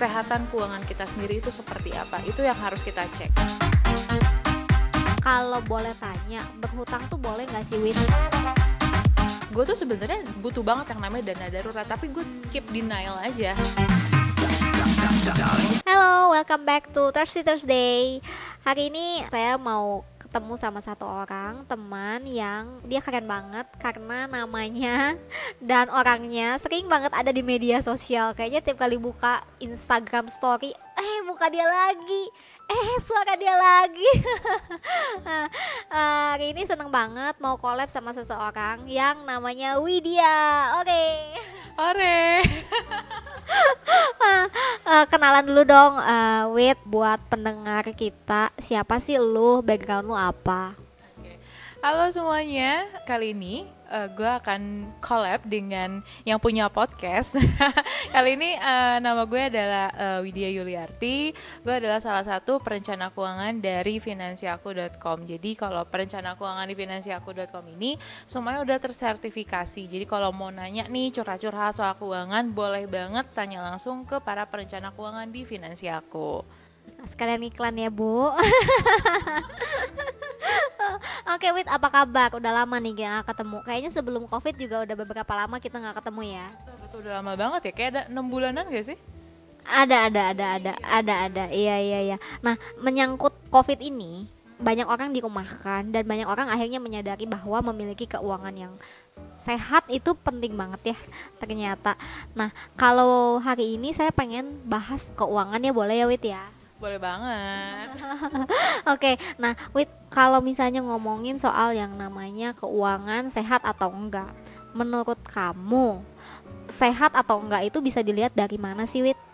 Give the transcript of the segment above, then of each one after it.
kesehatan keuangan kita sendiri itu seperti apa. Itu yang harus kita cek. Kalau boleh tanya, berhutang tuh boleh nggak sih, Win? Gue tuh sebenarnya butuh banget yang namanya dana darurat, tapi gue keep denial aja. Hello, welcome back to Thursday Thursday. Hari ini saya mau ketemu sama satu orang teman yang dia keren banget karena namanya dan orangnya sering banget ada di media sosial. Kayaknya tiap kali buka Instagram story, eh muka dia lagi, eh suara dia lagi. nah, hari ini seneng banget mau collab sama seseorang yang namanya Widya. Oke. Okay. Ore. uh, kenalan dulu dong, uh, Wit, buat pendengar kita. Siapa sih lu? Background lu apa? Halo semuanya, kali ini uh, gue akan collab dengan yang punya podcast. kali ini uh, nama gue adalah uh, Widya Yuliarti. Gue adalah salah satu perencana keuangan dari finansiaku.com. Jadi kalau perencana keuangan di finansiaku.com ini semuanya udah tersertifikasi. Jadi kalau mau nanya nih curhat-curhat soal keuangan, boleh banget tanya langsung ke para perencana keuangan di Finansiaku. Sekalian iklan ya, Bu. Oke, Wit, apa kabar? Udah lama nih gak ketemu. Kayaknya sebelum Covid juga udah beberapa lama kita nggak ketemu ya. Betul, udah lama banget ya. Kayak ada enam bulanan gak sih? Ada, ada, ada, ada, ada, ada. Iya, iya, iya. Nah, menyangkut Covid ini, banyak orang dirumahkan dan banyak orang akhirnya menyadari bahwa memiliki keuangan yang sehat itu penting banget ya ternyata. Nah, kalau hari ini saya pengen bahas keuangannya boleh ya Wit ya? Boleh banget. Oke, okay, nah Wit, kalau misalnya ngomongin soal yang namanya keuangan sehat atau enggak, menurut kamu sehat atau enggak itu bisa dilihat dari mana sih Wit?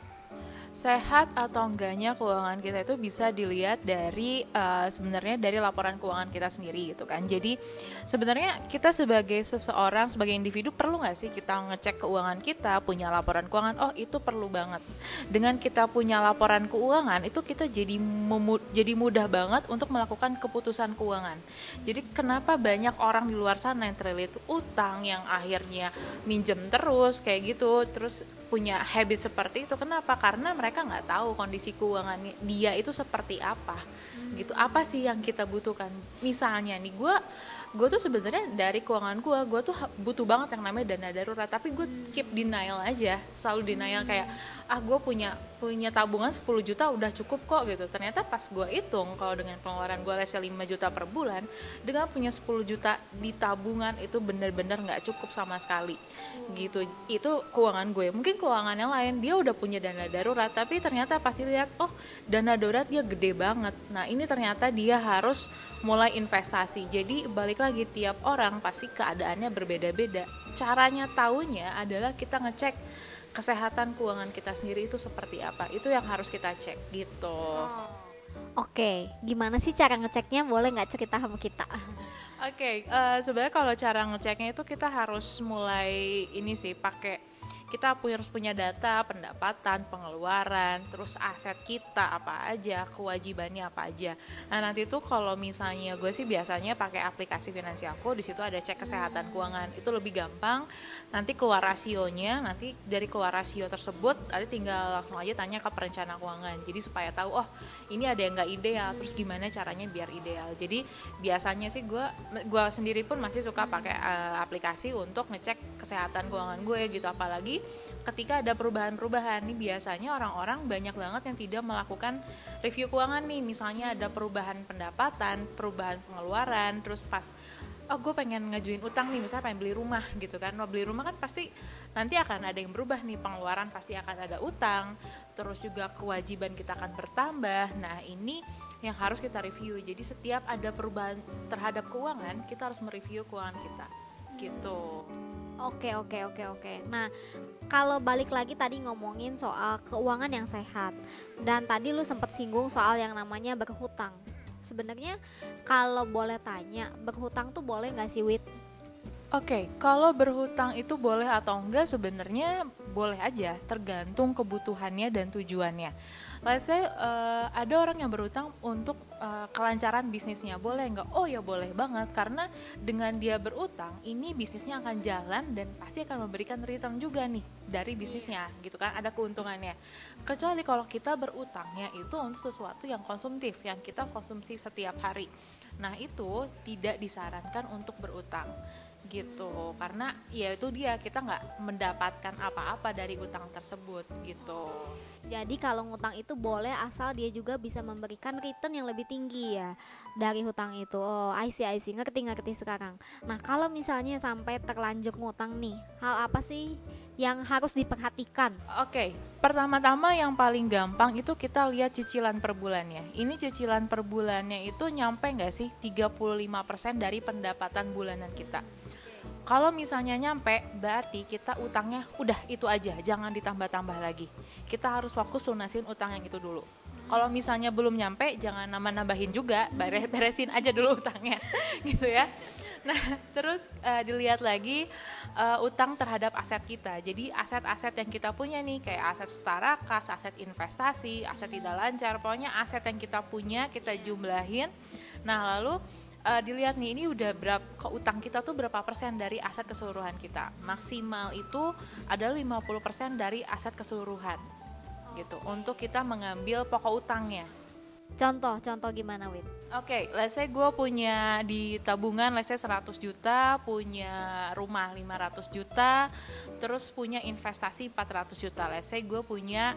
Sehat atau enggaknya keuangan kita itu bisa dilihat dari uh, sebenarnya dari laporan keuangan kita sendiri gitu kan. Jadi sebenarnya kita sebagai seseorang sebagai individu perlu nggak sih kita ngecek keuangan kita punya laporan keuangan? Oh itu perlu banget. Dengan kita punya laporan keuangan itu kita jadi jadi mudah banget untuk melakukan keputusan keuangan. Jadi kenapa banyak orang di luar sana yang terlilit utang yang akhirnya minjem terus kayak gitu terus punya habit seperti itu kenapa karena mereka nggak tahu kondisi keuangan dia itu seperti apa. Hmm. gitu. Apa sih yang kita butuhkan? Misalnya nih gue gue tuh sebenarnya dari keuangan gue gue tuh butuh banget yang namanya dana darurat. Tapi gue keep denial aja selalu denial kayak ah gue punya punya tabungan 10 juta udah cukup kok gitu. Ternyata pas gue hitung kalau dengan pengeluaran gue lesnya 5 juta per bulan dengan punya 10 juta di tabungan itu bener-bener nggak cukup sama sekali. Gitu. Itu keuangan gue. Mungkin keuangan yang lain dia udah punya dana darurat tapi ternyata pasti lihat oh dana darurat dia gede banget. Nah ini ternyata dia harus mulai investasi. Jadi balik lagi tiap orang pasti keadaannya berbeda-beda. Caranya tahunya adalah kita ngecek kesehatan keuangan kita sendiri itu seperti apa itu yang harus kita cek gitu oh. Oke, gimana sih cara ngeceknya? Boleh nggak cerita sama kita? Oke, okay, uh, eh, sebenarnya kalau cara ngeceknya itu kita harus mulai ini sih pakai kita harus punya data pendapatan, pengeluaran, terus aset kita apa aja, kewajibannya apa aja. Nah nanti tuh kalau misalnya gue sih biasanya pakai aplikasi finansialku, di situ ada cek kesehatan keuangan, itu lebih gampang. Nanti keluar rasionya, nanti dari keluar rasio tersebut, nanti tinggal langsung aja tanya ke perencana keuangan. Jadi supaya tahu, oh ini ada yang nggak ideal, terus gimana caranya biar ideal. Jadi biasanya sih gue, gue sendiri pun masih suka pakai uh, aplikasi untuk ngecek kesehatan keuangan gue gitu, apalagi ketika ada perubahan-perubahan. Nih biasanya orang-orang banyak banget yang tidak melakukan review keuangan nih. Misalnya ada perubahan pendapatan perubahan pengeluaran terus pas oh gue pengen ngajuin utang nih misalnya pengen beli rumah gitu kan. Mau beli rumah kan pasti nanti akan ada yang berubah nih pengeluaran pasti akan ada utang terus juga kewajiban kita akan bertambah. Nah ini yang harus kita review. Jadi setiap ada perubahan terhadap keuangan kita harus mereview keuangan kita gitu Oke oke oke oke. Nah kalau balik lagi tadi ngomongin soal keuangan yang sehat dan tadi lu sempat singgung soal yang namanya berhutang. Sebenarnya kalau boleh tanya berhutang tuh boleh nggak sih Wit? Oke, okay, kalau berhutang itu boleh atau enggak sebenarnya boleh aja, tergantung kebutuhannya dan tujuannya. let's say uh, ada orang yang berutang untuk uh, kelancaran bisnisnya. Boleh nggak oh ya boleh banget karena dengan dia berutang ini bisnisnya akan jalan dan pasti akan memberikan return juga nih dari bisnisnya gitu kan? Ada keuntungannya. Kecuali kalau kita berutangnya itu untuk sesuatu yang konsumtif yang kita konsumsi setiap hari. Nah itu tidak disarankan untuk berutang gitu karena ya itu dia kita nggak mendapatkan apa-apa dari utang tersebut gitu jadi kalau ngutang itu boleh asal dia juga bisa memberikan return yang lebih tinggi ya dari hutang itu oh I see I see ngerti ngerti sekarang nah kalau misalnya sampai terlanjur ngutang nih hal apa sih yang harus diperhatikan? Oke, okay. pertama-tama yang paling gampang itu kita lihat cicilan per bulannya. Ini cicilan per bulannya itu nyampe nggak sih 35% dari pendapatan bulanan kita. Kalau misalnya nyampe, berarti kita utangnya udah itu aja, jangan ditambah-tambah lagi. Kita harus fokus lunasin utang yang itu dulu. Kalau misalnya belum nyampe, jangan nambah-nambahin juga, beresin aja dulu utangnya, gitu ya. Nah, terus uh, dilihat lagi uh, utang terhadap aset kita. Jadi aset-aset yang kita punya nih, kayak aset setara kas, aset investasi, aset tidak lancar, pokoknya aset yang kita punya kita jumlahin. Nah, lalu uh, dilihat nih ini udah berapa utang kita tuh berapa persen dari aset keseluruhan kita. Maksimal itu adalah 50% dari aset keseluruhan. Gitu. Untuk kita mengambil pokok utangnya. Contoh, contoh gimana, Win? Oke, okay, let's say gue punya di tabungan let's say 100 juta, punya rumah 500 juta, terus punya investasi 400 juta. Let's say gue punya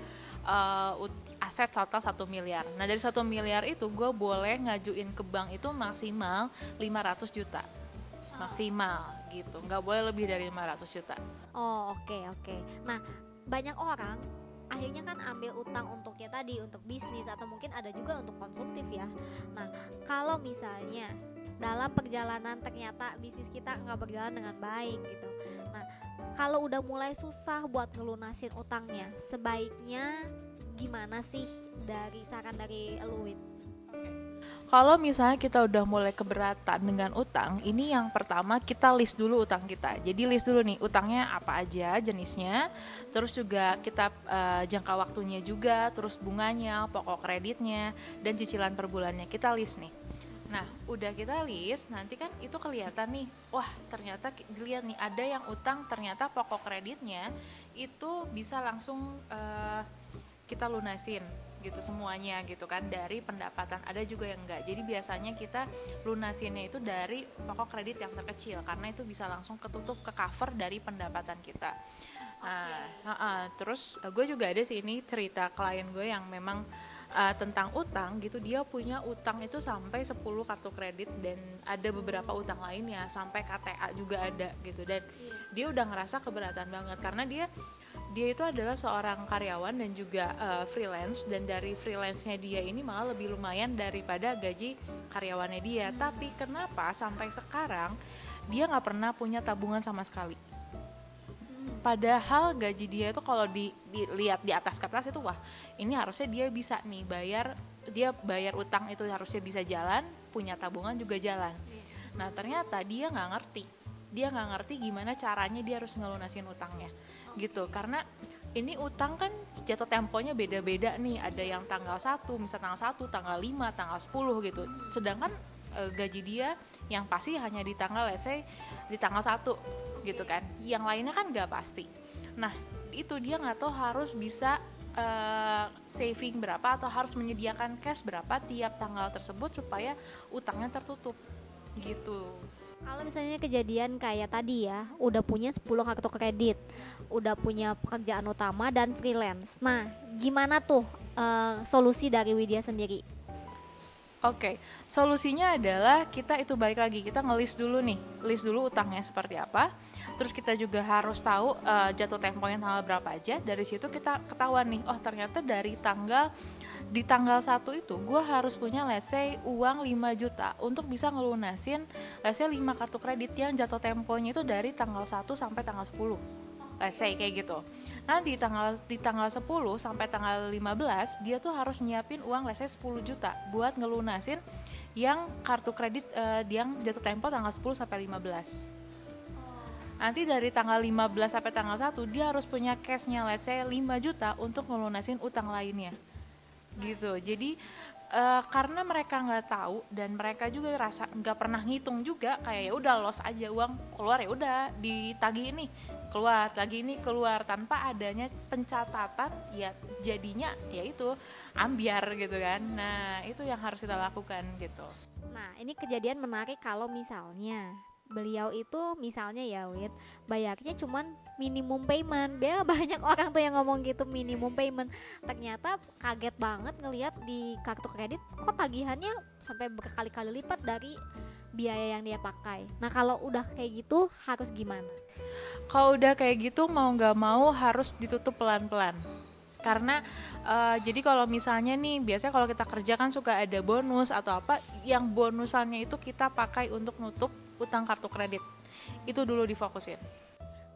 uh, aset total satu miliar. Nah dari satu miliar itu gue boleh ngajuin ke bank itu maksimal 500 juta. Maksimal gitu. Nggak boleh lebih dari 500 juta. Oh oke okay, oke. Okay. nah banyak orang akhirnya kan ambil utang untuk ya tadi untuk bisnis atau mungkin ada juga untuk konsumtif ya. Nah kalau misalnya dalam perjalanan ternyata bisnis kita nggak berjalan dengan baik gitu kalau udah mulai susah buat ngelunasin utangnya sebaiknya gimana sih dari saran dari Luwin? Kalau misalnya kita udah mulai keberatan dengan utang, ini yang pertama kita list dulu utang kita. Jadi list dulu nih utangnya apa aja jenisnya, terus juga kita uh, jangka waktunya juga, terus bunganya, pokok kreditnya, dan cicilan per bulannya kita list nih. Nah, udah kita list, nanti kan itu kelihatan nih, wah ternyata dilihat nih ada yang utang ternyata pokok kreditnya itu bisa langsung uh, kita lunasin gitu semuanya gitu kan dari pendapatan. Ada juga yang enggak. Jadi biasanya kita lunasinnya itu dari pokok kredit yang terkecil karena itu bisa langsung ketutup ke cover dari pendapatan kita. Nah uh, uh, terus uh, gue juga ada sih ini cerita klien gue yang memang uh, tentang utang gitu dia punya utang itu sampai 10 kartu kredit dan ada beberapa utang lainnya sampai KTA juga ada gitu dan iya. dia udah ngerasa keberatan banget karena dia dia itu adalah seorang karyawan dan juga uh, freelance dan dari freelance-nya dia ini malah lebih lumayan daripada gaji karyawannya dia hmm. tapi kenapa sampai sekarang dia nggak pernah punya tabungan sama sekali padahal gaji dia itu kalau di, dilihat di atas kertas itu wah ini harusnya dia bisa nih bayar dia bayar utang itu harusnya bisa jalan punya tabungan juga jalan. Nah ternyata dia nggak ngerti. Dia nggak ngerti gimana caranya dia harus ngelunasin utangnya gitu. Karena ini utang kan jatuh temponya beda-beda nih. Ada yang tanggal 1 misal tanggal 1 tanggal 5 tanggal 10 gitu. Sedangkan e, gaji dia yang pasti hanya di tanggal let's say di tanggal 1 gitu kan yang lainnya kan nggak pasti nah itu dia nggak tahu harus bisa uh, saving berapa atau harus menyediakan cash berapa tiap tanggal tersebut supaya utangnya tertutup gitu kalau misalnya kejadian kayak tadi ya, udah punya 10 kartu kredit, udah punya pekerjaan utama dan freelance. Nah, gimana tuh uh, solusi dari Widya sendiri? Oke, okay. solusinya adalah kita itu balik lagi kita ngelis dulu nih, list dulu utangnya seperti apa. Terus kita juga harus tahu uh, jatuh temponya tanggal berapa aja. Dari situ kita ketahuan nih, oh ternyata dari tanggal di tanggal 1 itu gue harus punya let's say uang 5 juta untuk bisa ngelunasin let's say 5 kartu kredit yang jatuh temponya itu dari tanggal 1 sampai tanggal 10 let's say kayak gitu. Nanti tanggal di tanggal 10 sampai tanggal 15 dia tuh harus nyiapin uang let's say 10 juta buat ngelunasin yang kartu kredit uh, yang jatuh tempo tanggal 10 sampai 15 nanti dari tanggal 15 sampai tanggal 1 dia harus punya cashnya let's say 5 juta untuk ngelunasin utang lainnya. Gitu. Jadi uh, karena mereka nggak tahu dan mereka juga rasa nggak pernah ngitung juga kayak ya udah los aja uang keluar ya udah ditagi ini keluar lagi ini keluar tanpa adanya pencatatan ya jadinya ya itu ambiar gitu kan. Nah itu yang harus kita lakukan gitu. Nah ini kejadian menarik kalau misalnya beliau itu misalnya ya Wit bayarnya cuman minimum payment. Dia banyak orang tuh yang ngomong gitu minimum payment. Ternyata kaget banget ngelihat di kartu kredit kok tagihannya sampai berkali-kali lipat dari biaya yang dia pakai. Nah kalau udah kayak gitu harus gimana? Kalau udah kayak gitu mau nggak mau harus ditutup pelan-pelan. Karena uh, jadi kalau misalnya nih biasanya kalau kita kerja kan suka ada bonus atau apa yang bonusannya itu kita pakai untuk nutup utang kartu kredit. Itu dulu difokusin.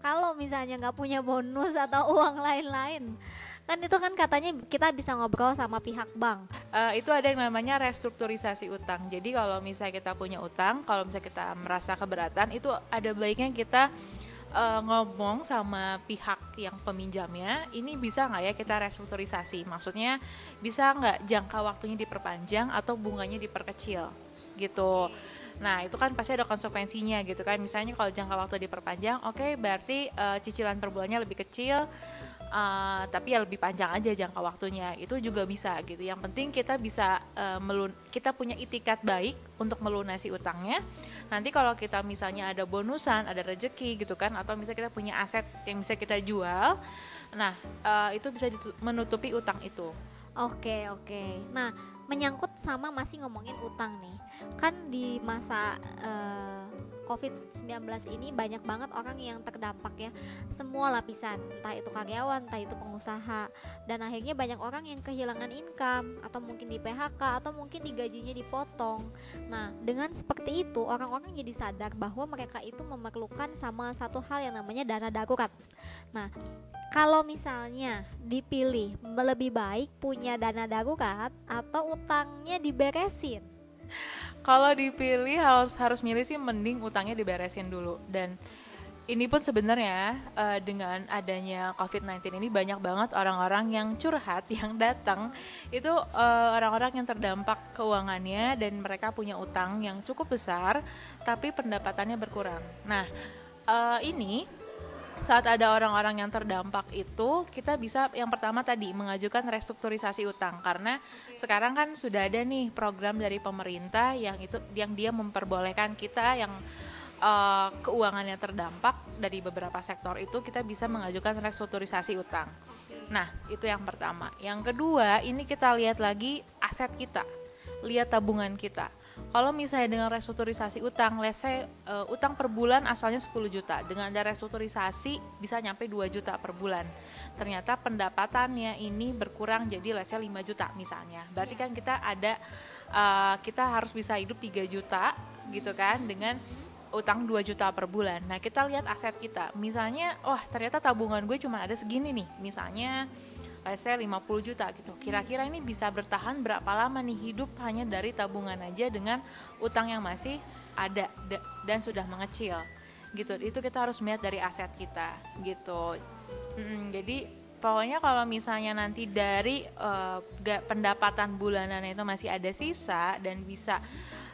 Kalau misalnya nggak punya bonus atau uang lain-lain kan itu kan katanya kita bisa ngobrol sama pihak bank. Uh, itu ada yang namanya restrukturisasi utang. Jadi kalau misalnya kita punya utang kalau misalnya kita merasa keberatan itu ada baiknya kita uh, ngomong sama pihak yang peminjamnya ini bisa nggak ya kita restrukturisasi? Maksudnya bisa nggak jangka waktunya diperpanjang atau bunganya diperkecil? Gitu. Nah, itu kan pasti ada konsekuensinya gitu kan. Misalnya kalau jangka waktu diperpanjang, oke okay, berarti uh, cicilan per bulannya lebih kecil, uh, tapi ya lebih panjang aja jangka waktunya. Itu juga bisa gitu. Yang penting kita bisa uh, melun kita punya itikat baik untuk melunasi utangnya. Nanti kalau kita misalnya ada bonusan, ada rezeki gitu kan, atau misalnya kita punya aset yang bisa kita jual, nah uh, itu bisa menutupi utang itu. Oke, oke. Nah, menyangkut sama masih ngomongin utang nih. Kan di masa uh, COVID-19 ini banyak banget orang yang terdampak ya. Semua lapisan, entah itu karyawan, entah itu pengusaha. Dan akhirnya banyak orang yang kehilangan income atau mungkin di PHK atau mungkin digajinya dipotong. Nah, dengan seperti itu orang-orang jadi sadar bahwa mereka itu memerlukan sama satu hal yang namanya dana darurat. Nah, kalau misalnya dipilih lebih baik punya dana darurat atau utangnya diberesin kalau dipilih harus harus milih sih mending utangnya diberesin dulu dan ini pun sebenarnya uh, dengan adanya COVID-19 ini banyak banget orang-orang yang curhat yang datang itu uh, orang-orang yang terdampak keuangannya dan mereka punya utang yang cukup besar tapi pendapatannya berkurang. Nah, uh, ini saat ada orang-orang yang terdampak itu kita bisa yang pertama tadi mengajukan restrukturisasi utang karena sekarang kan sudah ada nih program dari pemerintah yang itu yang dia memperbolehkan kita yang uh, keuangannya terdampak dari beberapa sektor itu kita bisa mengajukan restrukturisasi utang. Nah, itu yang pertama. Yang kedua, ini kita lihat lagi aset kita. Lihat tabungan kita kalau misalnya dengan restrukturisasi utang, let's say uh, utang per bulan asalnya 10 juta, dengan ada restrukturisasi bisa nyampe 2 juta per bulan. Ternyata pendapatannya ini berkurang jadi let's say 5 juta misalnya. Berarti kan kita ada uh, kita harus bisa hidup 3 juta gitu kan dengan utang 2 juta per bulan. Nah, kita lihat aset kita. Misalnya, wah ternyata tabungan gue cuma ada segini nih. Misalnya saya 50 juta gitu. Kira-kira ini bisa bertahan berapa lama nih hidup hanya dari tabungan aja dengan utang yang masih ada dan sudah mengecil gitu. Itu kita harus melihat dari aset kita gitu. Hmm, jadi pokoknya kalau misalnya nanti dari uh, pendapatan bulanan itu masih ada sisa dan bisa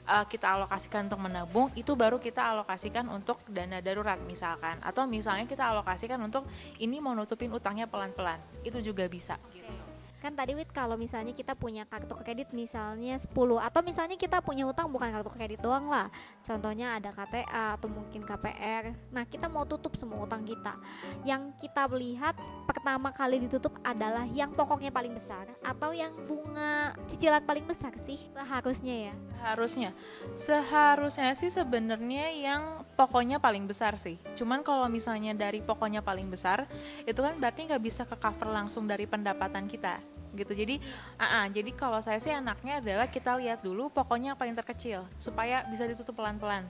uh, kita alokasikan untuk menabung itu baru kita alokasikan untuk dana darurat misalkan. Atau misalnya kita alokasikan untuk ini mau nutupin utangnya pelan-pelan. Itu juga bisa gitu kan tadi Wit kalau misalnya kita punya kartu kredit misalnya 10 atau misalnya kita punya utang bukan kartu kredit doang lah. Contohnya ada KTA atau mungkin KPR nah kita mau tutup semua utang kita. Yang kita lihat pertama kali ditutup adalah yang pokoknya paling besar atau yang bunga cicilan paling besar sih seharusnya ya? Harusnya seharusnya sih sebenarnya yang pokoknya paling besar sih. Cuman kalau misalnya dari pokoknya paling besar itu kan berarti nggak bisa ke cover langsung dari pendapatan kita gitu jadi uh -uh, jadi kalau saya sih anaknya adalah kita lihat dulu pokoknya yang paling terkecil supaya bisa ditutup pelan-pelan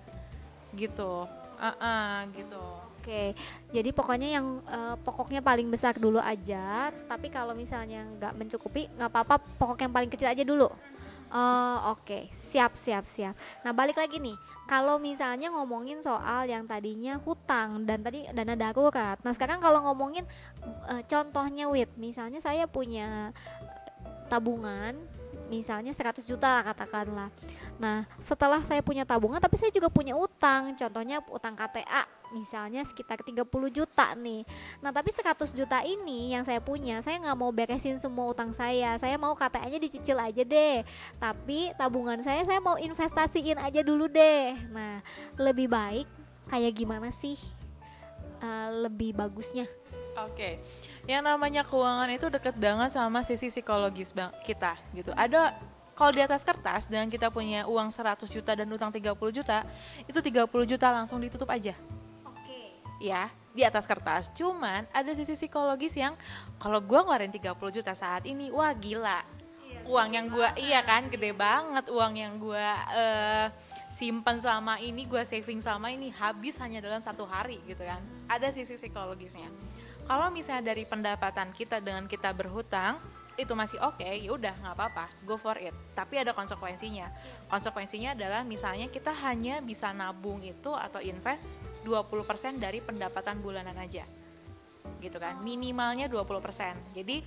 gitu uh -uh, gitu Oke, jadi pokoknya yang uh, pokoknya paling besar dulu aja. Tapi kalau misalnya nggak mencukupi, nggak apa-apa. Pokok yang paling kecil aja dulu. Oh, oke. Okay. Siap, siap, siap. Nah, balik lagi nih. Kalau misalnya ngomongin soal yang tadinya hutang dan tadi dana darurat. Nah, sekarang kalau ngomongin uh, contohnya wit, misalnya saya punya tabungan misalnya 100 juta lah katakanlah. Nah, setelah saya punya tabungan tapi saya juga punya utang, contohnya utang KTA misalnya sekitar 30 juta nih. Nah, tapi 100 juta ini yang saya punya, saya nggak mau beresin semua utang saya. Saya mau KTA-nya dicicil aja deh. Tapi tabungan saya saya mau investasiin aja dulu deh. Nah, lebih baik kayak gimana sih? Uh, lebih bagusnya. Oke. Okay yang namanya keuangan itu deket banget sama sisi psikologis bang kita gitu ada kalau di atas kertas dan kita punya uang 100 juta dan utang 30 juta itu 30 juta langsung ditutup aja. Ya di atas kertas. Cuman ada sisi psikologis yang kalau gue ngeluarin 30 juta saat ini wah gila. Iya, uang yang gue iya kan gede banget. Uang yang gue uh, simpan selama ini gue saving selama ini habis hanya dalam satu hari gitu kan. Ada sisi psikologisnya. Kalau misalnya dari pendapatan kita dengan kita berhutang itu masih oke okay, ya udah nggak apa-apa go for it tapi ada konsekuensinya konsekuensinya adalah misalnya kita hanya bisa nabung itu atau invest 20% dari pendapatan bulanan aja gitu kan minimalnya 20% jadi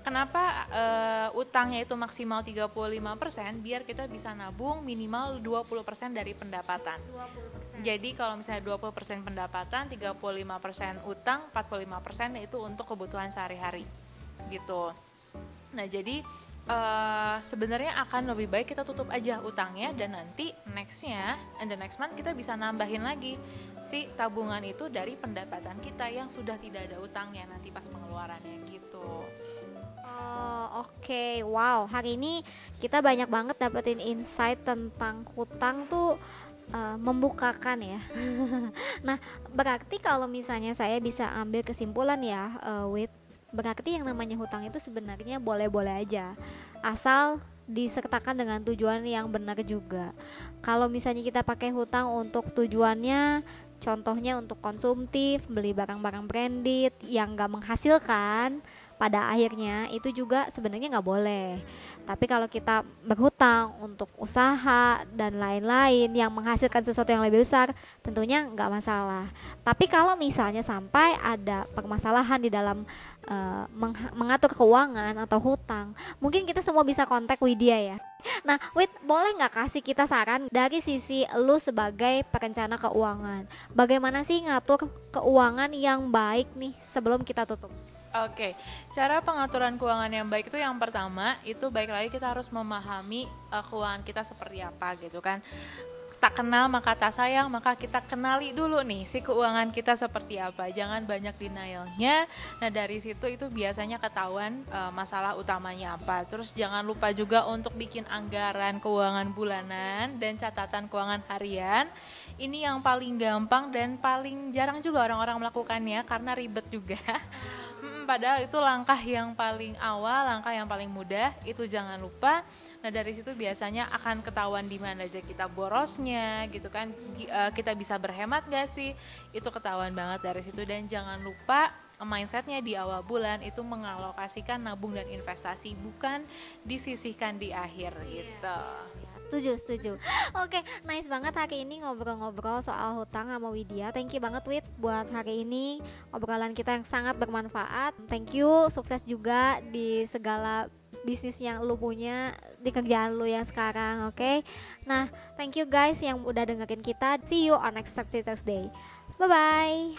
kenapa uh, utangnya itu maksimal 35% biar kita bisa nabung minimal 20% dari pendapatan. 20%. Jadi kalau misalnya 20% pendapatan, 35% utang, 45% itu untuk kebutuhan sehari-hari. Gitu. Nah, jadi uh, sebenarnya akan lebih baik kita tutup aja utangnya dan nanti nextnya and the next month kita bisa nambahin lagi si tabungan itu dari pendapatan kita yang sudah tidak ada utangnya nanti pas pengeluarannya gitu. Oh, oke. Okay. Wow, hari ini kita banyak banget dapetin insight tentang hutang tuh uh, membukakan ya. nah, berarti kalau misalnya saya bisa ambil kesimpulan ya, uh, with berarti yang namanya hutang itu sebenarnya boleh-boleh aja. Asal disertakan dengan tujuan yang benar juga. Kalau misalnya kita pakai hutang untuk tujuannya contohnya untuk konsumtif, beli barang-barang branded yang gak menghasilkan, pada akhirnya itu juga sebenarnya nggak boleh. Tapi kalau kita berhutang untuk usaha dan lain-lain yang menghasilkan sesuatu yang lebih besar, tentunya nggak masalah. Tapi kalau misalnya sampai ada permasalahan di dalam uh, meng mengatur keuangan atau hutang, mungkin kita semua bisa kontak Widya ya. Nah, Wid, boleh nggak kasih kita saran dari sisi lu sebagai perencana keuangan? Bagaimana sih ngatur keuangan yang baik nih sebelum kita tutup? Oke, cara pengaturan keuangan yang baik itu yang pertama itu baik lagi kita harus memahami uh, keuangan kita seperti apa gitu kan. Tak kenal maka tak sayang, maka kita kenali dulu nih si keuangan kita seperti apa. Jangan banyak denialnya. Nah dari situ itu biasanya ketahuan uh, masalah utamanya apa. Terus jangan lupa juga untuk bikin anggaran keuangan bulanan dan catatan keuangan harian. Ini yang paling gampang dan paling jarang juga orang-orang melakukannya karena ribet juga. Padahal itu langkah yang paling awal, langkah yang paling mudah, itu jangan lupa. Nah dari situ biasanya akan ketahuan di mana aja kita borosnya, gitu kan? Eh, kita bisa berhemat gak sih? Itu ketahuan banget dari situ dan jangan lupa mindsetnya di awal bulan itu mengalokasikan nabung dan investasi bukan disisihkan di akhir iya. gitu setuju setuju. Oke okay, nice banget hari ini ngobrol-ngobrol soal hutang sama Widya. Thank you banget Wid buat hari ini. Obrolan kita yang sangat bermanfaat. Thank you sukses juga di segala bisnis yang lu punya di kerjaan lu yang sekarang oke? Okay? nah thank you guys yang udah dengerin kita. See you on next Thursday bye bye